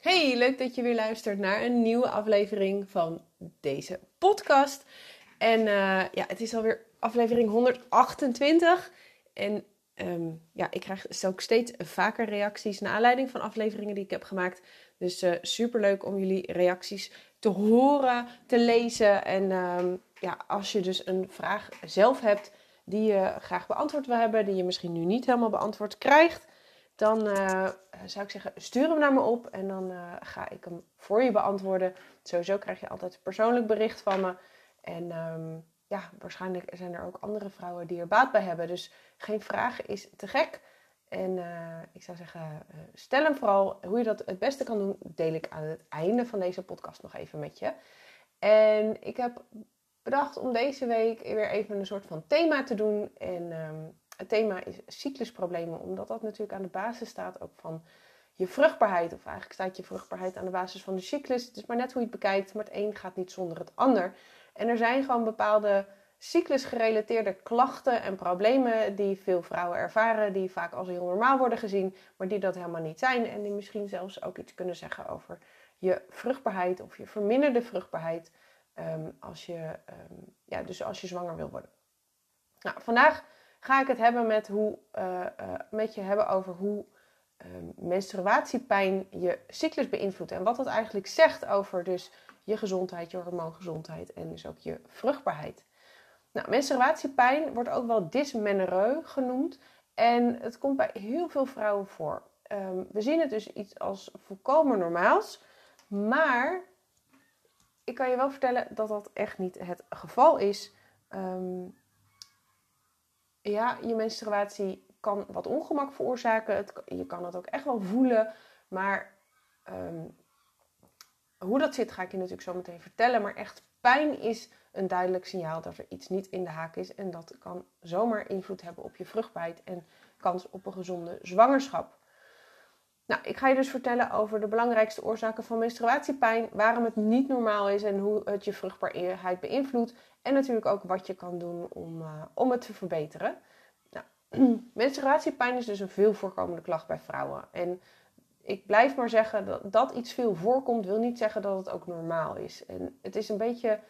Hey, leuk dat je weer luistert naar een nieuwe aflevering van deze podcast. En uh, ja, het is alweer aflevering 128. En um, ja, ik krijg ook steeds vaker reacties naar aanleiding van afleveringen die ik heb gemaakt. Dus uh, super leuk om jullie reacties te horen, te lezen. En um, ja, als je dus een vraag zelf hebt die je graag beantwoord wil hebben, die je misschien nu niet helemaal beantwoord krijgt, dan uh, zou ik zeggen, stuur hem naar me op en dan uh, ga ik hem voor je beantwoorden. Sowieso krijg je altijd een persoonlijk bericht van me. En um, ja, waarschijnlijk zijn er ook andere vrouwen die er baat bij hebben. Dus geen vraag is te gek. En uh, ik zou zeggen, stel hem vooral. Hoe je dat het beste kan doen, deel ik aan het einde van deze podcast nog even met je. En ik heb bedacht om deze week weer even een soort van thema te doen. En um, het thema is cyclusproblemen, omdat dat natuurlijk aan de basis staat ook van je vruchtbaarheid. Of eigenlijk staat je vruchtbaarheid aan de basis van de cyclus. Het is maar net hoe je het bekijkt, maar het een gaat niet zonder het ander. En er zijn gewoon bepaalde cyclusgerelateerde klachten en problemen die veel vrouwen ervaren, die vaak als heel normaal worden gezien, maar die dat helemaal niet zijn. En die misschien zelfs ook iets kunnen zeggen over je vruchtbaarheid of je verminderde vruchtbaarheid. Um, als, je, um, ja, dus als je zwanger wil worden. Nou, vandaag ga ik het hebben met, hoe, uh, uh, met je hebben over hoe uh, menstruatiepijn je cyclus beïnvloedt. En wat dat eigenlijk zegt over dus je gezondheid, je hormoongezondheid en dus ook je vruchtbaarheid. Nou, menstruatiepijn wordt ook wel dysmenorrheu genoemd. En het komt bij heel veel vrouwen voor. Um, we zien het dus iets als volkomen normaals. Maar ik kan je wel vertellen dat dat echt niet het geval is. Um, ja, je menstruatie kan wat ongemak veroorzaken. Het, je kan het ook echt wel voelen. Maar um, hoe dat zit, ga ik je natuurlijk zo meteen vertellen. Maar echt pijn is een duidelijk signaal dat er iets niet in de haak is. En dat kan zomaar invloed hebben op je vruchtbaarheid en kans op een gezonde zwangerschap. Nou, ik ga je dus vertellen over de belangrijkste oorzaken van menstruatiepijn, waarom het niet normaal is en hoe het je vruchtbaarheid beïnvloedt. En natuurlijk ook wat je kan doen om, uh, om het te verbeteren. Nou, menstruatiepijn is dus een veel voorkomende klacht bij vrouwen. En ik blijf maar zeggen dat, dat iets veel voorkomt, wil niet zeggen dat het ook normaal is. En het is een beetje,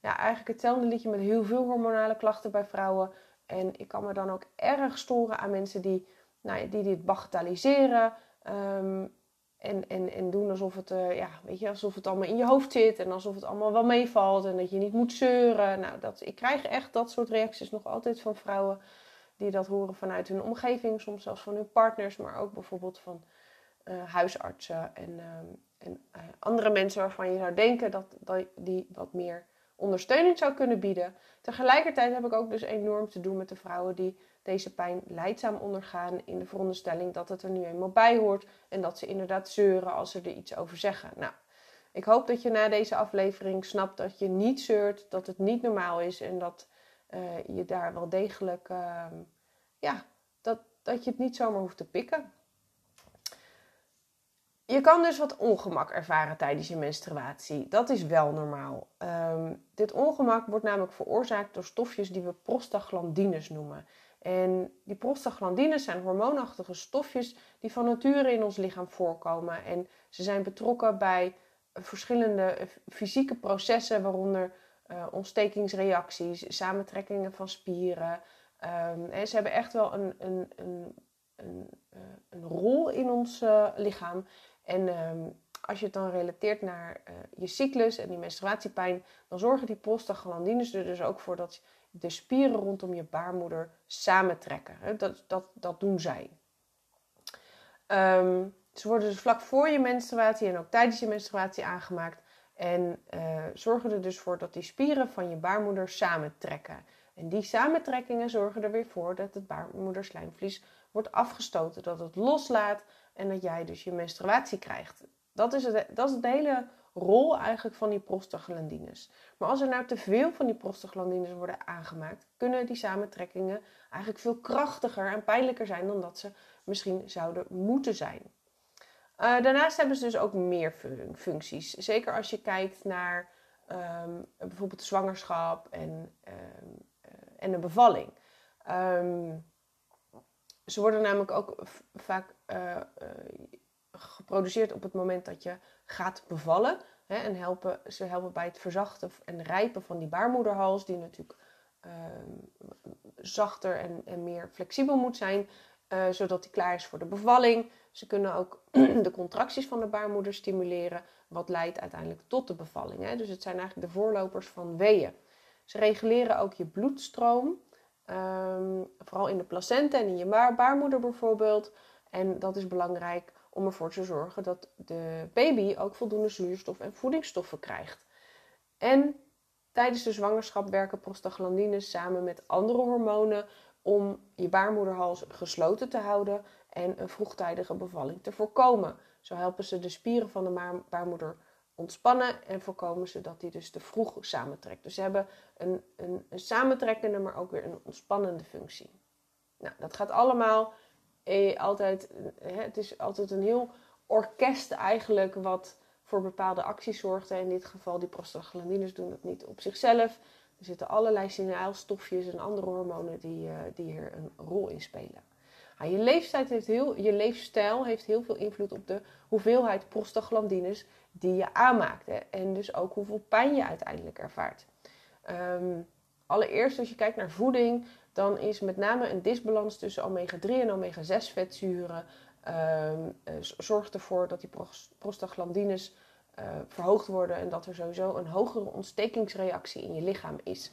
ja, eigenlijk hetzelfde liedje met heel veel hormonale klachten bij vrouwen. En ik kan me dan ook erg storen aan mensen die, nou die dit bagatelliseren. Um, en, en, en doen alsof het, uh, ja, weet je, alsof het allemaal in je hoofd zit en alsof het allemaal wel meevalt en dat je niet moet zeuren. Nou, dat, ik krijg echt dat soort reacties nog altijd van vrouwen die dat horen vanuit hun omgeving, soms zelfs van hun partners, maar ook bijvoorbeeld van uh, huisartsen en, uh, en uh, andere mensen waarvan je zou denken dat, dat die wat meer ondersteuning zou kunnen bieden. Tegelijkertijd heb ik ook dus enorm te doen met de vrouwen die deze pijn leidzaam ondergaan in de veronderstelling dat het er nu eenmaal bij hoort en dat ze inderdaad zeuren als ze er iets over zeggen. Nou, ik hoop dat je na deze aflevering snapt dat je niet zeurt, dat het niet normaal is en dat uh, je daar wel degelijk, uh, ja, dat, dat je het niet zomaar hoeft te pikken. Je kan dus wat ongemak ervaren tijdens je menstruatie. Dat is wel normaal. Um, dit ongemak wordt namelijk veroorzaakt door stofjes die we prostaglandines noemen. En die prostaglandines zijn hormoonachtige stofjes die van nature in ons lichaam voorkomen. En ze zijn betrokken bij verschillende fysieke processen, waaronder uh, ontstekingsreacties, samentrekkingen van spieren. Um, en ze hebben echt wel een, een, een, een, een rol in ons lichaam. En um, als je het dan relateert naar je cyclus en die menstruatiepijn, dan zorgen die prostaglandines er dus ook voor dat de spieren rondom je baarmoeder samentrekken. Dat, dat, dat doen zij. Um, ze worden dus vlak voor je menstruatie en ook tijdens je menstruatie aangemaakt. En uh, zorgen er dus voor dat die spieren van je baarmoeder samentrekken. En die samentrekkingen zorgen er weer voor dat het baarmoederslijmvlies wordt afgestoten. Dat het loslaat en dat jij dus je menstruatie krijgt. Dat is het, dat is het hele rol eigenlijk van die prostaglandines. Maar als er nou te veel van die prostaglandines worden aangemaakt, kunnen die samentrekkingen eigenlijk veel krachtiger en pijnlijker zijn dan dat ze misschien zouden moeten zijn. Uh, daarnaast hebben ze dus ook meer fun functies. Zeker als je kijkt naar um, bijvoorbeeld zwangerschap en, um, en de bevalling. Um, ze worden namelijk ook vaak uh, geproduceerd op het moment dat je gaat bevallen. Hè, en helpen, ze helpen bij het verzachten en rijpen van die baarmoederhals, die natuurlijk ehm, zachter en, en, meer flexibel moet zijn, uh, zodat die klaar is voor de bevalling. Ze kunnen ook de contracties van de baarmoeder stimuleren, wat leidt uiteindelijk tot de bevalling. Hè. Dus het zijn eigenlijk de voorlopers van weeën. Ze reguleren ook je bloedstroom, um, vooral in de placenta en in je baarmoeder bijvoorbeeld. En dat is belangrijk om ervoor te zorgen dat de baby ook voldoende zuurstof en voedingsstoffen krijgt. En tijdens de zwangerschap werken prostaglandines samen met andere hormonen om je baarmoederhals gesloten te houden en een vroegtijdige bevalling te voorkomen. Zo helpen ze de spieren van de baarmoeder ontspannen en voorkomen ze dat die dus te vroeg samentrekt. Dus ze hebben een, een, een samentrekkende, maar ook weer een ontspannende functie. Nou, dat gaat allemaal eh, altijd, het is altijd een heel orkest eigenlijk wat voor bepaalde acties zorgt. In dit geval die prostaglandines doen dat niet op zichzelf. Er zitten allerlei signaalstofjes en andere hormonen die, uh, die hier een rol in spelen. Nou, je, leeftijd heeft heel, je leefstijl heeft heel veel invloed op de hoeveelheid prostaglandines die je aanmaakt. Hè? En dus ook hoeveel pijn je uiteindelijk ervaart. Um, allereerst als je kijkt naar voeding, dan is met name een disbalans tussen omega-3 en omega-6 vetzuren um, zorgt ervoor dat die prostaglandines uh, verhoogd worden en dat er sowieso een hogere ontstekingsreactie in je lichaam is.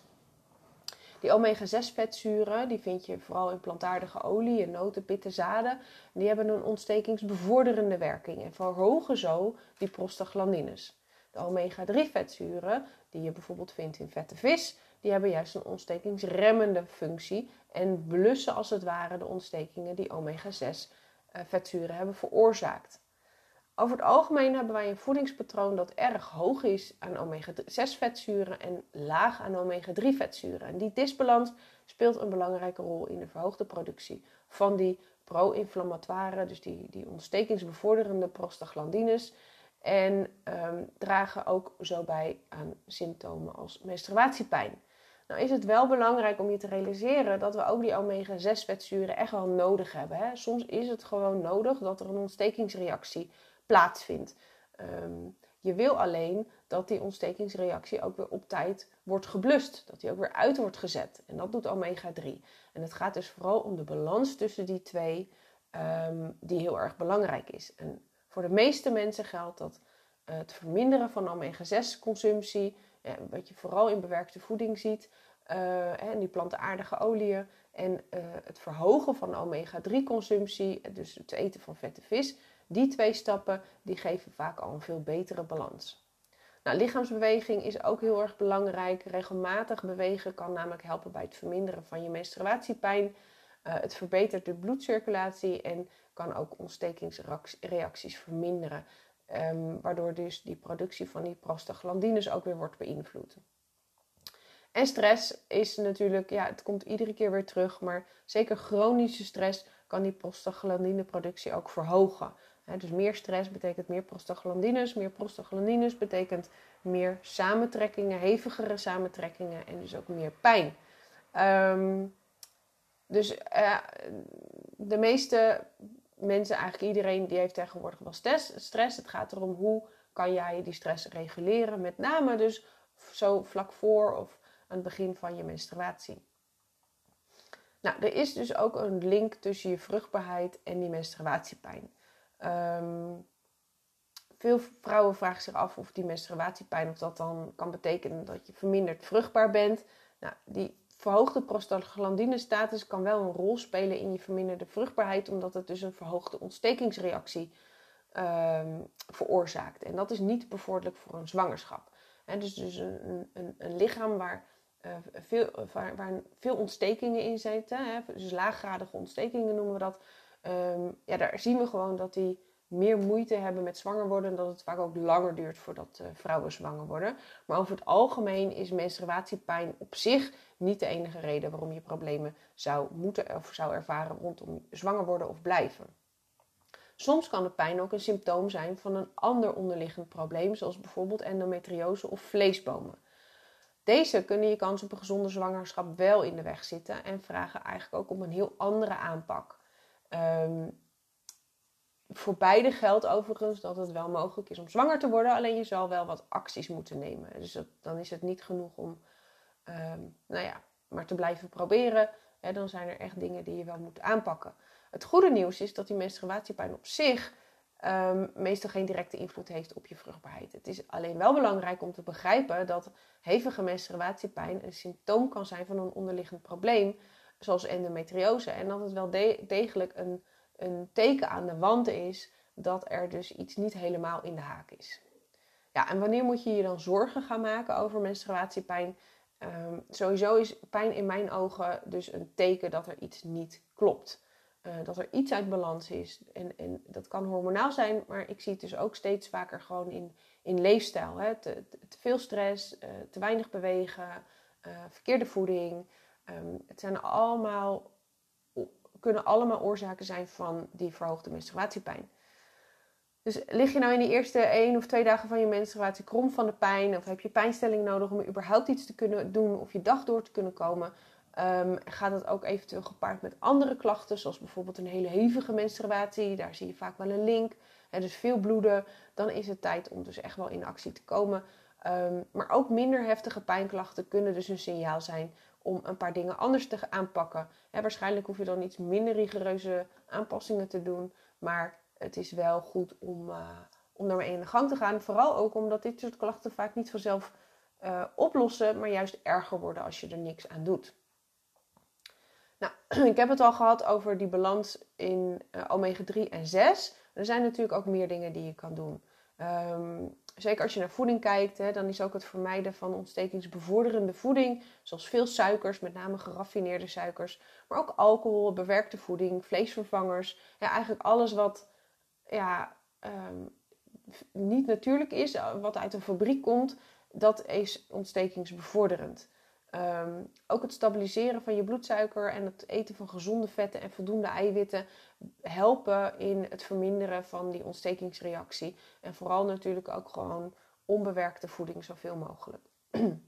Die omega-6 vetzuren, die vind je vooral in plantaardige olie, noten, pitten, zaden. Die hebben een ontstekingsbevorderende werking en verhogen zo die prostaglandines. De omega-3 vetzuren, die je bijvoorbeeld vindt in vette vis, die hebben juist een ontstekingsremmende functie en blussen als het ware de ontstekingen die omega-6 eh, vetzuren hebben veroorzaakt. Over het algemeen hebben wij een voedingspatroon dat erg hoog is aan omega-6 vetzuren en laag aan omega-3 vetzuren. En die disbalans speelt een belangrijke rol in de verhoogde productie van die pro-inflammatoire, dus die, die ontstekingsbevorderende prostaglandines. En um, dragen ook zo bij aan symptomen als menstruatiepijn. Nou is het wel belangrijk om je te realiseren dat we ook die omega-6 vetzuren echt wel nodig hebben. Hè? Soms is het gewoon nodig dat er een ontstekingsreactie plaatsvindt. Um, je wil alleen dat die ontstekingsreactie ook weer op tijd wordt geblust. Dat die ook weer uit wordt gezet. En dat doet omega-3. En het gaat dus vooral om de balans tussen die twee, um, die heel erg belangrijk is. En voor de meeste mensen geldt dat uh, het verminderen van omega-6 consumptie, wat je vooral in bewerkte voeding ziet, en die plantaardige oliën, en uh, het verhogen van omega-3 consumptie, dus het eten van vette vis, die twee stappen die geven vaak al een veel betere balans. Nou, lichaamsbeweging is ook heel erg belangrijk. Regelmatig bewegen kan namelijk helpen bij het verminderen van je menstruatiepijn. Het verbetert de bloedcirculatie en kan ook ontstekingsreacties verminderen. Um, waardoor dus die productie van die prostaglandines ook weer wordt beïnvloed. En stress is natuurlijk, ja, het komt iedere keer weer terug, maar zeker chronische stress kan die prostaglandineproductie ook verhogen dus meer stress betekent meer prostaglandines. Meer prostaglandines betekent meer samentrekkingen, hevigere samentrekkingen en dus ook meer pijn. Um, dus uh, de meeste mensen, eigenlijk iedereen, die heeft tegenwoordig wel stress. Het gaat erom hoe kan jij die stress reguleren. Met name dus zo vlak voor of aan het begin van je menstruatie. Nou, er is dus ook een link tussen je vruchtbaarheid en die menstruatiepijn. Um, veel vrouwen vragen zich af of die menstruatiepijn, of dat dan kan betekenen dat je verminderd vruchtbaar bent. Nou, die verhoogde prostaglandine-status kan wel een rol spelen in je verminderde vruchtbaarheid, omdat het dus een verhoogde ontstekingsreactie um, veroorzaakt. En dat is niet bevorderlijk voor een zwangerschap. Dus dus een, een, een lichaam waar, uh, veel, waar, veel ontstekingen in zitten, dus laaggradige ontstekingen noemen we dat, um, ja, daar zien we gewoon dat die meer moeite hebben met zwanger worden. En dat het vaak ook langer duurt voordat uh, vrouwen zwanger worden. Maar over het algemeen is menstruatiepijn op zich niet de enige reden waarom je problemen zou moeten of zou ervaren rondom zwanger worden of blijven. Soms kan de pijn ook een symptoom zijn van een ander onderliggend probleem, zoals bijvoorbeeld endometriose of vleesbomen. Deze kunnen je kans op een gezonde zwangerschap wel in de weg zitten en vragen eigenlijk ook om een heel andere aanpak. Um, voor beide geldt overigens dat het wel mogelijk is om zwanger te worden, alleen je zal wel wat acties moeten nemen. Dus dan is het niet genoeg om, ehm, nou ja, maar te blijven proberen. Hè, dan zijn er echt dingen die je wel moet aanpakken. Het goede nieuws is dat die menstruatiepijn op zich um, meestal geen directe invloed heeft op je vruchtbaarheid. Het is alleen wel belangrijk om te begrijpen dat hevige menstruatiepijn een symptoom kan zijn van een onderliggend probleem, zoals endometriose. En dat het wel degelijk een, een teken aan de wand is dat er dus iets niet helemaal in de haak is. Ja, en wanneer moet je je dan zorgen gaan maken over menstruatiepijn? Um, sowieso is pijn in mijn ogen dus een teken dat er iets niet klopt. Uh, dat er iets uit balans is. En, dat kan hormonaal zijn, maar ik zie het dus ook steeds vaker gewoon in, in leefstijl. Hè? Te, veel stress, uh, te weinig bewegen, uh, verkeerde voeding. Um, het zijn allemaal, kunnen allemaal oorzaken zijn van die verhoogde menstruatiepijn. Dus lig je nou in die eerste één of twee dagen van je menstruatie krom van de pijn, of heb je pijnstelling nodig om überhaupt iets te kunnen doen of je dag door te kunnen komen, um, gaat het ook eventueel gepaard met andere klachten, zoals bijvoorbeeld een hele hevige menstruatie, daar zie je vaak wel een link, en dus veel bloeden, dan is het tijd om dus echt wel in actie te komen. Um, maar ook minder heftige pijnklachten kunnen dus een signaal zijn om een paar dingen anders te aanpakken. waarschijnlijk hoef je dan iets minder rigoureuze aanpassingen te doen, maar het is wel goed om, uh, om daarmee in de gang te gaan. Vooral ook omdat dit soort klachten vaak niet vanzelf uh, oplossen, maar juist erger worden als je er niks aan doet. Nou, ik heb het al gehad over die balans in uh, omega 3 en 6. Er zijn natuurlijk ook meer dingen die je kan doen. Um, zeker als je naar voeding kijkt, hè, dan is ook het vermijden van ontstekingsbevorderende voeding, zoals veel suikers, met name geraffineerde suikers, maar ook alcohol, bewerkte voeding, vleesvervangers. Ja, eigenlijk alles wat ja, um, niet natuurlijk is, eh, wat uit een fabriek komt, dat is ontstekingsbevorderend. Um, ook het stabiliseren van je bloedsuiker en het eten van gezonde vetten en voldoende eiwitten helpen in het verminderen van die ontstekingsreactie. En vooral natuurlijk ook gewoon onbewerkte voeding zoveel mogelijk.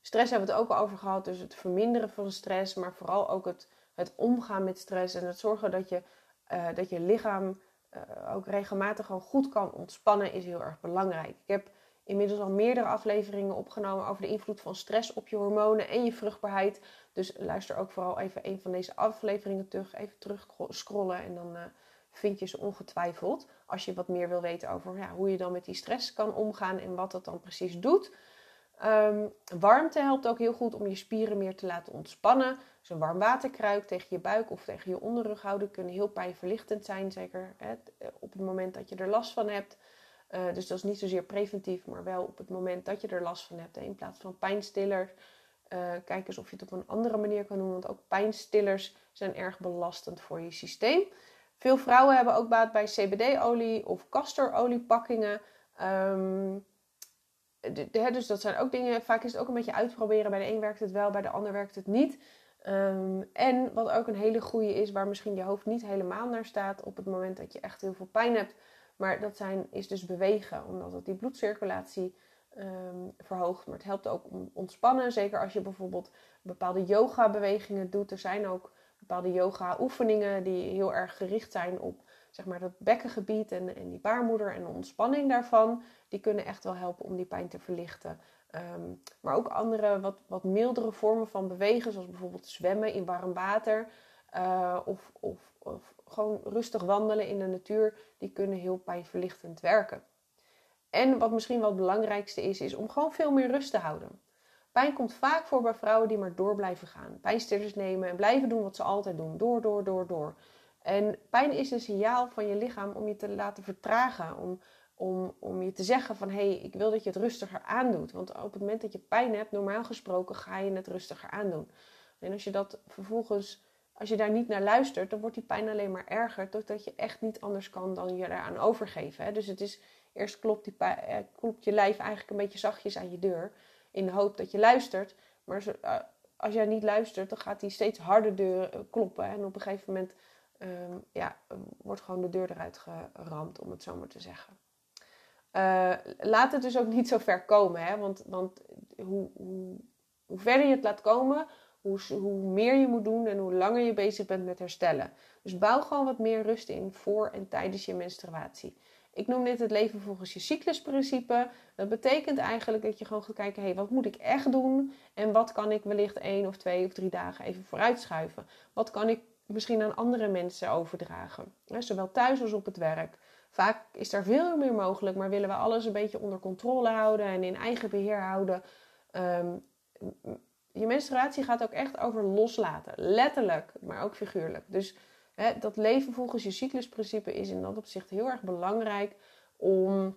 stress hebben we het ook al over gehad, dus het verminderen van stress, maar vooral ook het, het omgaan met stress en het zorgen dat je uh, dat je lichaam uh, ook regelmatig gewoon goed kan ontspannen is heel erg belangrijk. Ik heb inmiddels al meerdere afleveringen opgenomen over de invloed van stress op je hormonen en je vruchtbaarheid. Dus luister ook vooral even een van deze afleveringen terug, even terug scrollen en dan uh, vind je ze ongetwijfeld. Als je wat meer wil weten over ja, hoe je dan met die stress kan omgaan en wat dat dan precies doet. Um, warmte helpt ook heel goed om je spieren meer te laten ontspannen. Dus een warm waterkruik tegen je buik of tegen je onderrug houden kunnen heel pijnverlichtend zijn. Zeker hè, op het moment dat je er last van hebt. Uh, dus dat is niet zozeer preventief, maar wel op het moment dat je er last van hebt. In plaats van pijnstillers. Uh, kijk eens of je het op een andere manier kan doen. Want ook pijnstillers zijn erg belastend voor je systeem. Veel vrouwen hebben ook baat bij CBD-olie of castorolie-pakkingen. Um, dus dat zijn ook dingen, vaak is het ook een beetje uitproberen. Bij de een werkt het wel, bij de ander werkt het niet. Um, en wat ook een hele goede is, waar misschien je hoofd niet helemaal naar staat op het moment dat je echt heel veel pijn hebt. Maar dat zijn, is dus bewegen, omdat het die bloedcirculatie um, verhoogt. Maar het helpt ook om ontspannen. Zeker als je bijvoorbeeld bepaalde yoga bewegingen doet. Er zijn ook bepaalde yoga oefeningen die heel erg gericht zijn op zeg maar, dat bekkengebied en, en die baarmoeder en de ontspanning daarvan, die kunnen echt wel helpen om die pijn te verlichten. Ehm, maar ook andere wat, wat mildere vormen van bewegen, zoals bijvoorbeeld zwemmen in warm water uh, of, of, of gewoon rustig wandelen in de natuur, die kunnen heel pijnverlichtend werken. En wat misschien wel het belangrijkste is, is om gewoon veel meer rust te houden. Pijn komt vaak voor bij vrouwen die maar door blijven gaan. Pijnstillers nemen en blijven doen wat ze altijd doen. Door, door, door, door. En pijn is een signaal van je lichaam om je te laten vertragen. Om, om, om je te zeggen van hé, hey, ik wil dat je het rustiger aandoet. Want op het moment dat je pijn hebt, normaal gesproken ga je het rustiger aandoen. En als je dat vervolgens, als je daar niet naar luistert, dan wordt die pijn alleen maar erger. Totdat je echt niet anders kan dan je eraan overgeven. Hè? Dus het is, eerst klopt, die eh, klopt je lijf eigenlijk een beetje zachtjes aan je deur. In de hoop dat je luistert. Maar eh, als jij niet luistert, dan gaat die steeds harder deur eh, kloppen. En op een gegeven moment um, ja, wordt gewoon de deur eruit geramd, om het zo maar te zeggen. Laat het dus ook niet zo ver komen, hè? want, want hoe, hoe, hoe verder je het laat komen, hoe, meer je moet doen en hoe langer je bezig bent met herstellen. Dus bouw gewoon wat meer rust in voor en tijdens je menstruatie. Ik noem dit het leven volgens je cyclusprincipe. Dat betekent eigenlijk dat je gewoon gaat kijken: hé, hey, wat moet ik echt doen? En wat kan ik wellicht één of twee of drie dagen even vooruitschuiven? Wat kan ik misschien aan andere mensen overdragen? Zowel thuis als op het werk. Vaak is daar veel meer mogelijk, maar willen we alles een beetje onder controle houden en in eigen beheer houden. Um, je menstruatie gaat ook echt over loslaten. Letterlijk, maar ook figuurlijk. Dus hè, dat leven volgens je cyclusprincipe is in dat opzicht heel erg belangrijk om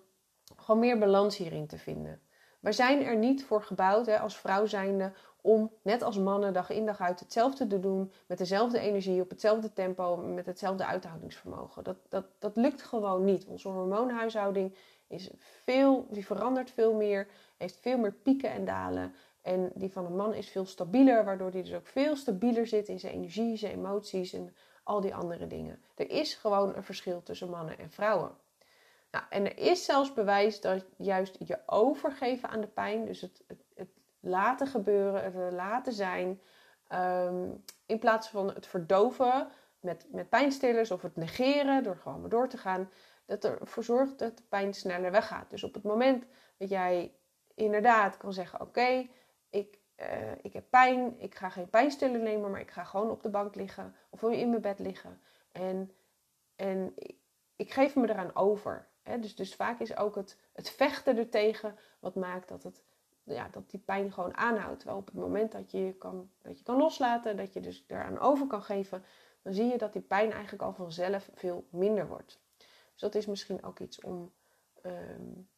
gewoon meer balans hierin te vinden. Wij zijn er niet voor gebouwd hè, als vrouw zijnde om net als mannen dag in dag uit hetzelfde te doen, met dezelfde energie, op hetzelfde tempo, met hetzelfde uithoudingsvermogen. Dat, dat, dat lukt gewoon niet. Onze hormoonhuishouding is veel, die verandert veel meer, heeft veel meer pieken en dalen. En die van een man is veel stabieler, waardoor hij dus ook veel stabieler zit in zijn energie, zijn emoties en al die andere dingen. Er is gewoon een verschil tussen mannen en vrouwen. Nou, en er is zelfs bewijs dat juist je overgeven aan de pijn, dus het, het, het laten gebeuren, het laten zijn, ehm, in plaats van het verdoven met, met pijnstillers of het negeren door gewoon door te gaan, dat ervoor zorgt dat de pijn sneller weggaat. Dus op het moment dat jij inderdaad kan zeggen: Oké, ik, uh, ik heb pijn, ik ga geen pijnstiller nemen, maar ik ga gewoon op de bank liggen of in mijn bed liggen. En, en ik, geef me eraan over. Hè? Dus, dus vaak is ook het, het vechten ertegen wat maakt dat, het, ja, dat die pijn gewoon aanhoudt. Terwijl op het moment dat je kan, dat je kan loslaten, dat je dus eraan over kan geven, dan zie je dat die pijn eigenlijk al vanzelf veel minder wordt. Dus dat is misschien ook iets om um,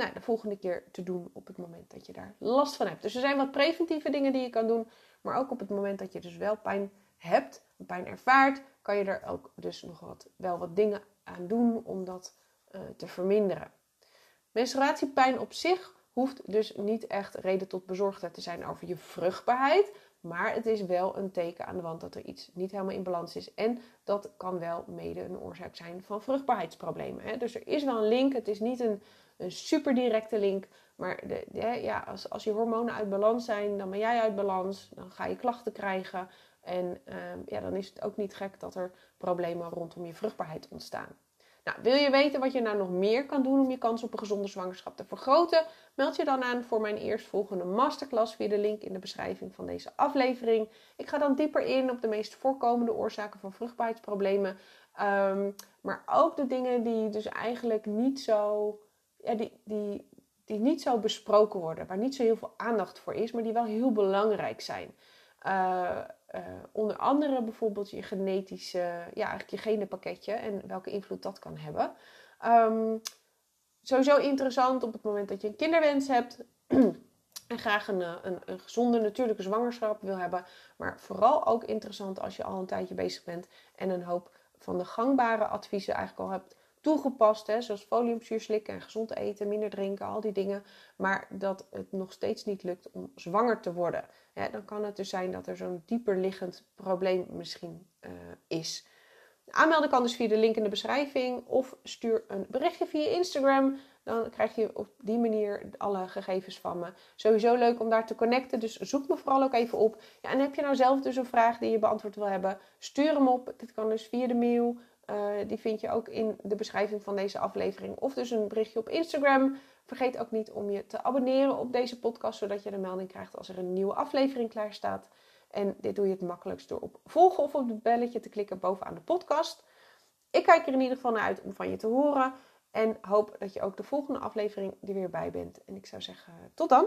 nou, de volgende keer te doen op het moment dat je daar last van hebt. Dus er zijn wat preventieve dingen die je kan doen. Maar ook op het moment dat je dus wel pijn hebt, pijn ervaart, kan je er ook dus nog wat, wel wat dingen aan doen om dat uh, te verminderen. Menstruatiepijn op zich hoeft dus niet echt reden tot bezorgdheid te zijn over je vruchtbaarheid. Maar het is wel een teken aan de wand dat er iets niet helemaal in balans is. En dat kan wel mede een oorzaak zijn van vruchtbaarheidsproblemen. Hè? Dus er is wel een link. Het is niet een een super directe link. Maar de, ja, als, als je hormonen uit balans zijn, dan ben jij uit balans. Dan ga je klachten krijgen. En ehm, ja, dan is het ook niet gek dat er problemen rondom je vruchtbaarheid ontstaan. Nou, wil je weten wat je nou nog meer kan doen om je kans op een gezonde zwangerschap te vergroten? Meld je dan aan voor mijn eerstvolgende masterclass via de link in de beschrijving van deze aflevering. Ik ga dan dieper in op de meest voorkomende oorzaken van vruchtbaarheidsproblemen. Um, maar ook de dingen die dus eigenlijk niet zo ja, die, die, die niet zo besproken worden, waar niet zo heel veel aandacht voor is, maar die wel heel belangrijk zijn. Uh, uh, onder andere bijvoorbeeld je genetische, ja, eigenlijk je genenpakketje en welke invloed dat kan hebben. Um, sowieso interessant op het moment dat je een kinderwens hebt en graag een, eh, een, een, gezonde natuurlijke zwangerschap wil hebben. Maar vooral ook interessant als je al een tijdje bezig bent en een hoop van de gangbare adviezen eigenlijk al hebt toegepast, hè, zoals foliumzuur slikken en gezond eten, minder drinken, al die dingen, maar dat het nog steeds niet lukt om zwanger te worden. dan kan het dus zijn dat er zo'n dieper liggend probleem misschien uh, is. Aanmelden kan dus via de link in de beschrijving of stuur een berichtje via Instagram. Dan krijg je op die manier alle gegevens van me. Sowieso leuk om daar te connecten, dus zoek me vooral ook even op. Ja, en heb je nou zelf dus een vraag die je beantwoord wil hebben, stuur hem op. Dit kan dus via de mail, die vind je ook in de beschrijving van deze aflevering. Of dus een berichtje op Instagram. Vergeet ook niet om je te abonneren op deze podcast, zodat je de melding krijgt als er een nieuwe aflevering klaar staat. En dit doe je het makkelijkst door op volgen of op het belletje te klikken bovenaan de podcast. Ik kijk er in ieder geval naar uit om van je te horen. En hoop dat je ook de volgende aflevering er weer bij bent. En ik zou zeggen, tot dan!